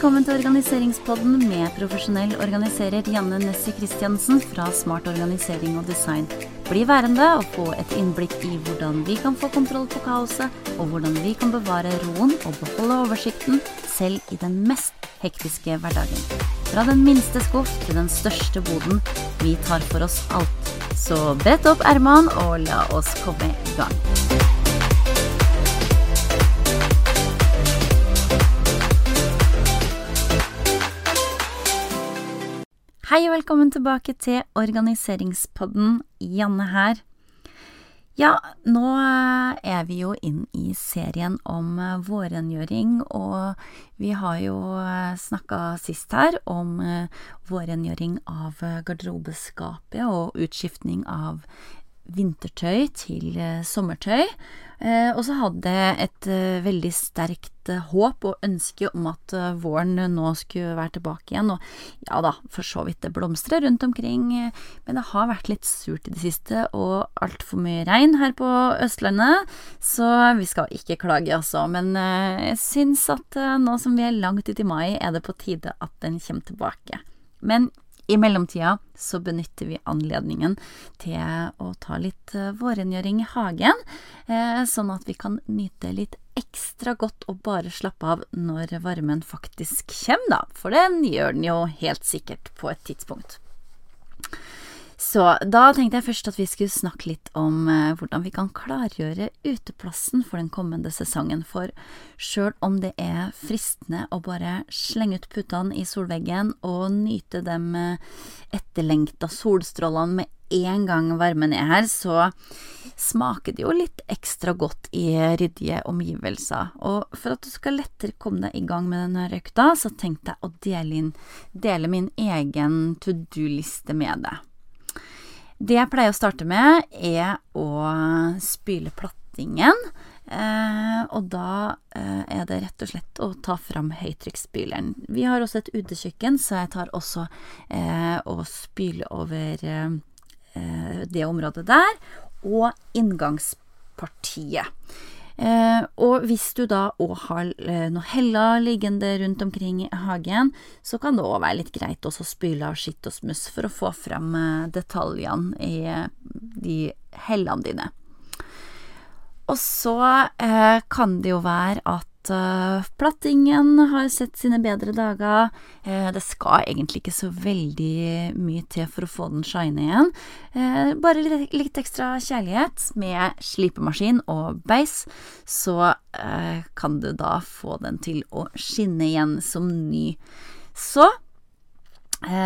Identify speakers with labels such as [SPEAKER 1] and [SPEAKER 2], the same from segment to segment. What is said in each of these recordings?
[SPEAKER 1] Velkommen til organiseringspodden med profesjonell organiserer Janne Nessie Christiansen fra Smart organisering og design. Bli værende og få et innblikk i hvordan vi kan få kontroll på kaoset, og hvordan vi kan bevare roen og beholde oversikten selv i den mest hektiske hverdagen. Fra den minste skuff til den største boden. Vi tar for oss alt. Så brett opp ermene og la oss komme i gang. Hei og velkommen tilbake til Organiseringspodden. Janne her. Ja, nå er vi jo inn i serien om vårrengjøring, og vi har jo snakka sist her om vårrengjøring av garderobeskapet og utskiftning av vintertøy til sommertøy. Eh, og så hadde jeg et uh, veldig sterkt håp og ønske om at våren nå skulle være tilbake igjen. Og ja da, for så vidt det blomstrer rundt omkring, men det har vært litt surt i det siste og altfor mye regn her på Østlandet, så vi skal ikke klage, altså. Men jeg syns at nå som vi er langt ut i mai, er det på tide at den kommer tilbake. Men i mellomtida så benytter vi anledningen til å ta litt eh, vårrengjøring i hagen, eh, sånn at vi kan nyte litt ekstra godt og bare slappe av når varmen faktisk kommer, da, for den gjør den jo helt sikkert på et tidspunkt. Så da tenkte jeg først at vi skulle snakke litt om eh, hvordan vi kan klargjøre uteplassen for den kommende sesongen. For sjøl om det er fristende å bare slenge ut putene i solveggen og nyte de eh, etterlengta solstrålene med en gang varmen er her, så smaker det jo litt ekstra godt i ryddige omgivelser. Og for at du skal lettere komme deg i gang med denne økta, så tenkte jeg å dele, inn, dele min egen to do-liste med deg. Det jeg pleier å starte med, er å spyle plattingen. Eh, og da eh, er det rett og slett å ta fram høytrykksspyleren. Vi har også et utekjøkken, så jeg tar også eh, og spyler over eh, det området der. Og inngangspartiet. Eh, og hvis du da òg har eh, noe hella liggende rundt omkring i hagen, så kan det òg være litt greit å spyle av skitt og smuss for å få frem eh, detaljene i de hellene dine. Og så kan det jo være at uh, plattingen har sett sine bedre dager. Uh, det skal egentlig ikke så veldig mye til for å få den shine igjen. Uh, bare litt, litt, ekstra kjærlighet med slipemaskin og beis, så kan du da få den til å skinne igjen som ny. Så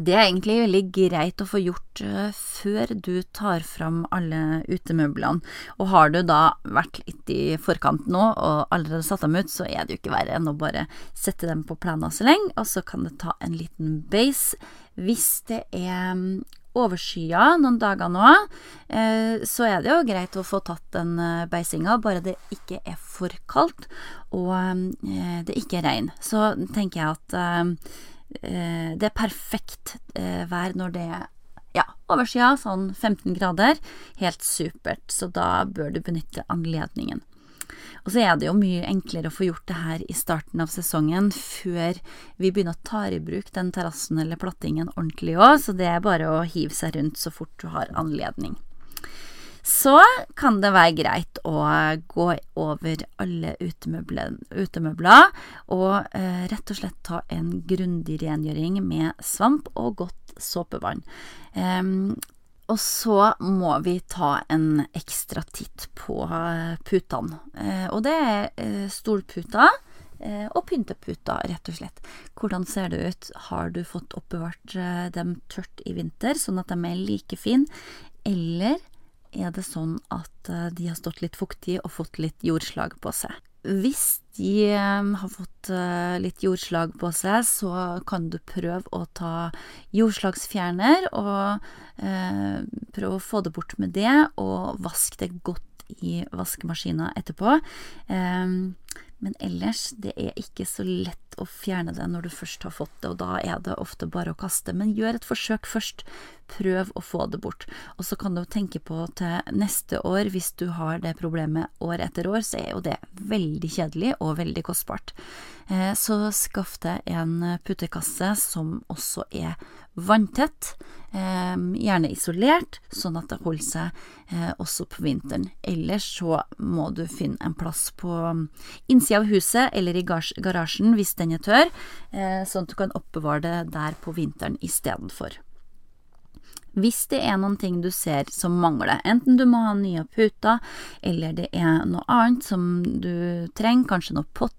[SPEAKER 1] det er egentlig veldig greit å få gjort eh, før du tar fram alle utemøblene. Og har du da vært litt i forkant nå og allerede satt dem ut, så er det jo ikke verre enn å bare sette dem på plenen så lenge, og så kan det ta en liten base. Hvis det er mm, overskya noen dager nå, eh, så er det jo greit å få tatt den beisinga, bare det ikke er for kaldt og det ikke er regn. Så tenker jeg at Eh, det er perfekt eh, vær når det er ja, overskya, sånn 15 grader. Helt supert, så da bør du benytte anledningen. Og så er det jo mye enklere å få gjort det her i starten av sesongen, før vi begynner å ta i bruk den terrassen eller plattingen ordentlig òg, så det er bare å hive seg rundt så fort du har anledning så kan det være greit å gå over alle utemøbler og eh, rett og slett ta en grundig rengjøring med svamp og godt såpevann. Eh, og så må vi ta en ekstra titt på eh, putene. Eh, og det er eh, stolputer eh, og pynteputer, rett og slett. Hvordan ser det ut? Har du fått oppbevart dem tørt i vinter, sånn at de er like fine? Eller er det sånn at eh, de har stått litt fuktig og fått litt jordslag på seg. Hvis de eh, har fått eh, litt jordslag på seg, så kan du prøve å ta jordslagsfjerner og eh, prøve å få det bort med det, og vaske det godt i vaskemaskina etterpå. Eh, men ellers, det er ikke så lett å fjerne det når du først har fått det, og da er det ofte bare å kaste. Men gjør et forsøk først. Prøv å få det bort. Og så kan du tenke på til neste år, hvis du har det problemet år etter år, så er jo det veldig kjedelig og veldig kostbart. Eh, så skaff deg en puttekasse som også er vanntett, eh, gjerne isolert, sånn at det holder seg eh, også på vinteren. Ellers så må du finne en plass på innsida av huset eller i garasjen hvis den er tørr, sånn at du kan oppbevare det der på vinteren istedenfor. Hvis det er noen ting du ser som mangler, enten du må ha nye puter, eller det er noe annet som du trenger, kanskje noe potter,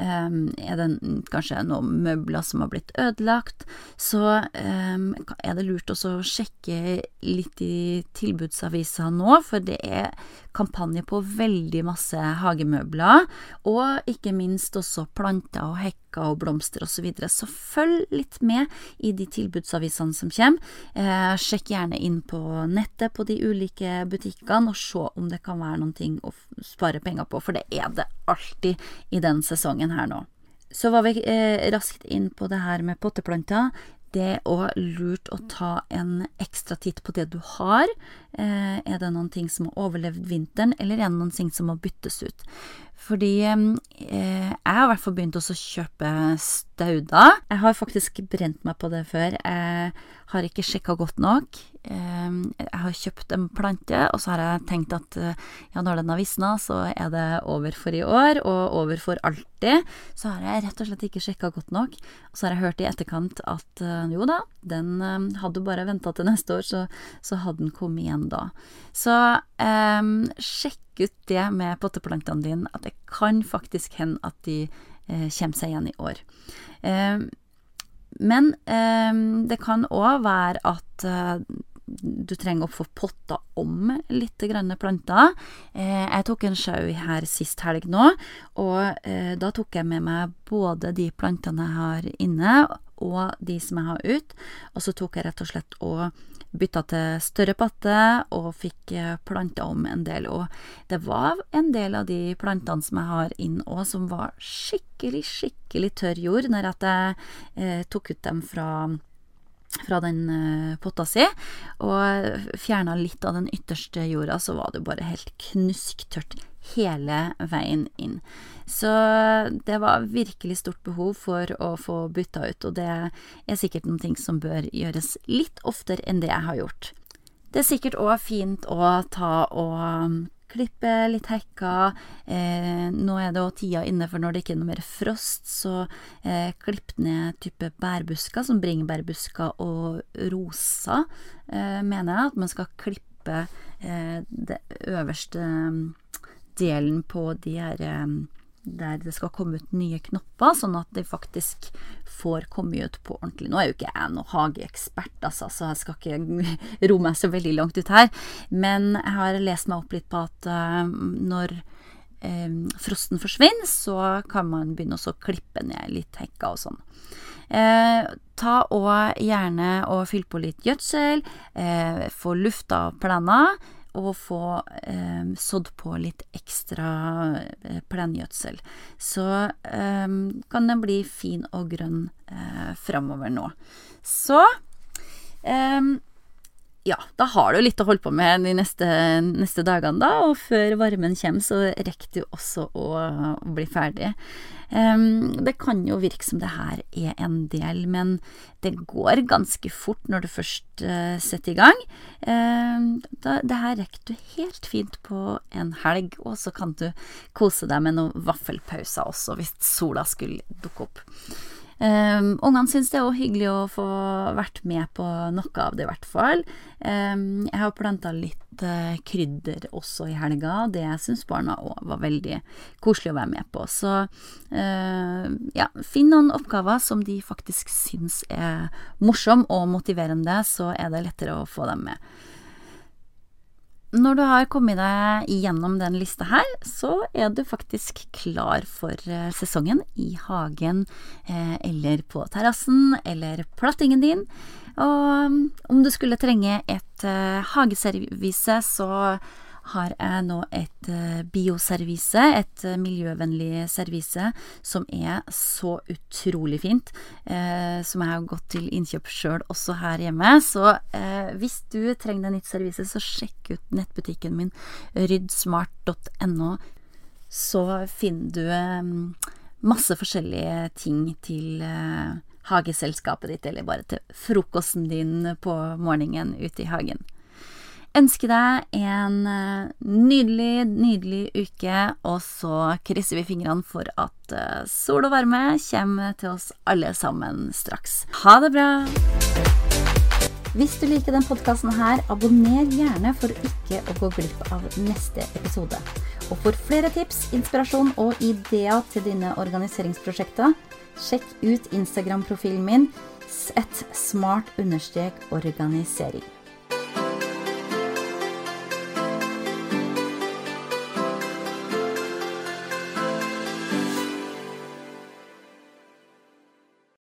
[SPEAKER 1] Um, er det kanskje noen møbler som har blitt ødelagt, så um, er det lurt også å sjekke litt i tilbudsavisa nå, for det er kampanje på veldig masse hagemøbler, og ikke minst også planter og hekker og blomster osv. Så, videre. så følg litt med i de tilbudsavisene som kommer. Eh, sjekk gjerne inn på nettet på de ulike butikkene, og se om det kan være noen ting å spare penger på, for det er det alltid i den sesongen her nå. Så var vi eh, raskt inn på det her med potteplanter. Det er òg lurt å ta en ekstra titt på det du har. Eh, er det noen ting som har overlevd vinteren, eller er det noen ting som må byttes ut? Fordi eh, jeg har i hvert fall begynt å kjøpe stauder. Jeg har faktisk brent meg på det før. Jeg har ikke sjekka godt nok. Jeg har kjøpt en plante, og så har jeg tenkt at eh, ja, når den har visna, så er det over for i år, og over for alltid. Så har jeg rett og slett ikke sjekka godt nok. Og så har jeg hørt i etterkant at jo da, den hadde bare venta til neste år, så, så, hadde den kommet igjen da. Så eh, sjekk ut det med potteplantene dine, at det kan faktisk hende at de eh, kommer seg igjen i år. Eh, men eh, det kan òg være at eh, du trenger å få potta om litt grønne planter. Eh, jeg tok en sjau her sist helg nå, og eh, da tok jeg med meg både de plantene jeg har inne, og de som jeg har ut, og så tok jeg rett og slett og bytta til større patte og fikk eh, planta om en del. Og det var en del av de plantene som jeg har inn òg, som var skikkelig, skikkelig tørr jord når jeg eh, tok ut dem fra fra den eh, potta si, og fjerna litt av den ytterste jorda, så var det bare helt knusktørt hele veien inn. Så det var virkelig stort behov for å få bytta ut, og det er sikkert noen ting som bør gjøres litt oftere enn det jeg har gjort. Det er sikkert òg fint å ta og um, klippe litt hekker. Eh, nå er det òg tida inne for når det ikke er noe mer frost, så eh, klipp ned type bærbusker, som bringebærbusker og roser, eh, mener jeg at man skal klippe eh, det øverste um, delen på de her der det skal komme ut nye knopper, sånn at de faktisk får komme ut på ordentlig. Nå er jo ikke jeg noen hageekspert, altså, så jeg skal ikke ro meg så veldig langt ut her. Men jeg har lest meg opp litt på at uh, når uh, frosten forsvinner, så kan man begynne å klippe ned litt hekker og sånn. Eh, ta og gjerne og fyll på litt gjødsel, eh, få lufta plenen å få eh, sådd på litt ekstra eh, plengjødsel. Så eh, kan den bli fin og grønn eh, framover nå. Så eh, ja, da har du litt å holde på med de neste, neste dagene, da, og før varmen kommer, så rekker du også å, å bli ferdig. Um, det kan jo virke som det her er en del, men det går ganske fort når du først uh, setter i gang. Um, da, det her rekker du helt fint på en helg, og så kan du kose deg med noen vaffelpauser også, hvis sola skulle dukke opp. Um, Ungene syns det er hyggelig å få vært med på noe av det, i hvert fall. Um, jeg har planta litt uh, krydder også i helga, det syns barna òg var veldig koselig å være med på. Så uh, ja, finn noen oppgaver som de faktisk syns er morsom og motiverende, så er det lettere å få dem med. Når du har kommet deg gjennom den lista her, så er du faktisk klar for eh, sesongen i hagen eh, eller på terrassen eller plattingen din. Og mm, om du skulle trenge et eh, hageservise, så har jeg nå et eh, bioservise, et eh, miljøvennlig servise, som er så utrolig fint. Eh, som jeg har gått til innkjøp sjøl også her hjemme. Så eh, hvis du trenger deg nytt servise, så sjekk ut nettbutikken min ryddsmart.no. Så finner du eh, masse forskjellige ting til eh, hageselskapet ditt, eller bare til frokosten din på morgenen ute i hagen. Ønsker deg en eh, nydelig, nydelig uke, og så krysser vi fingrene for at eh, sol og varme kommer til oss alle sammen straks. Ha det bra! Hvis du liker den podkasten abonner gjerne for ikke å gå glipp av neste episode. Og for flere tips, inspirasjon og ideer til dine organiseringsprosjekter, sjekk ut Instagram-profilen min sett smart-organisering.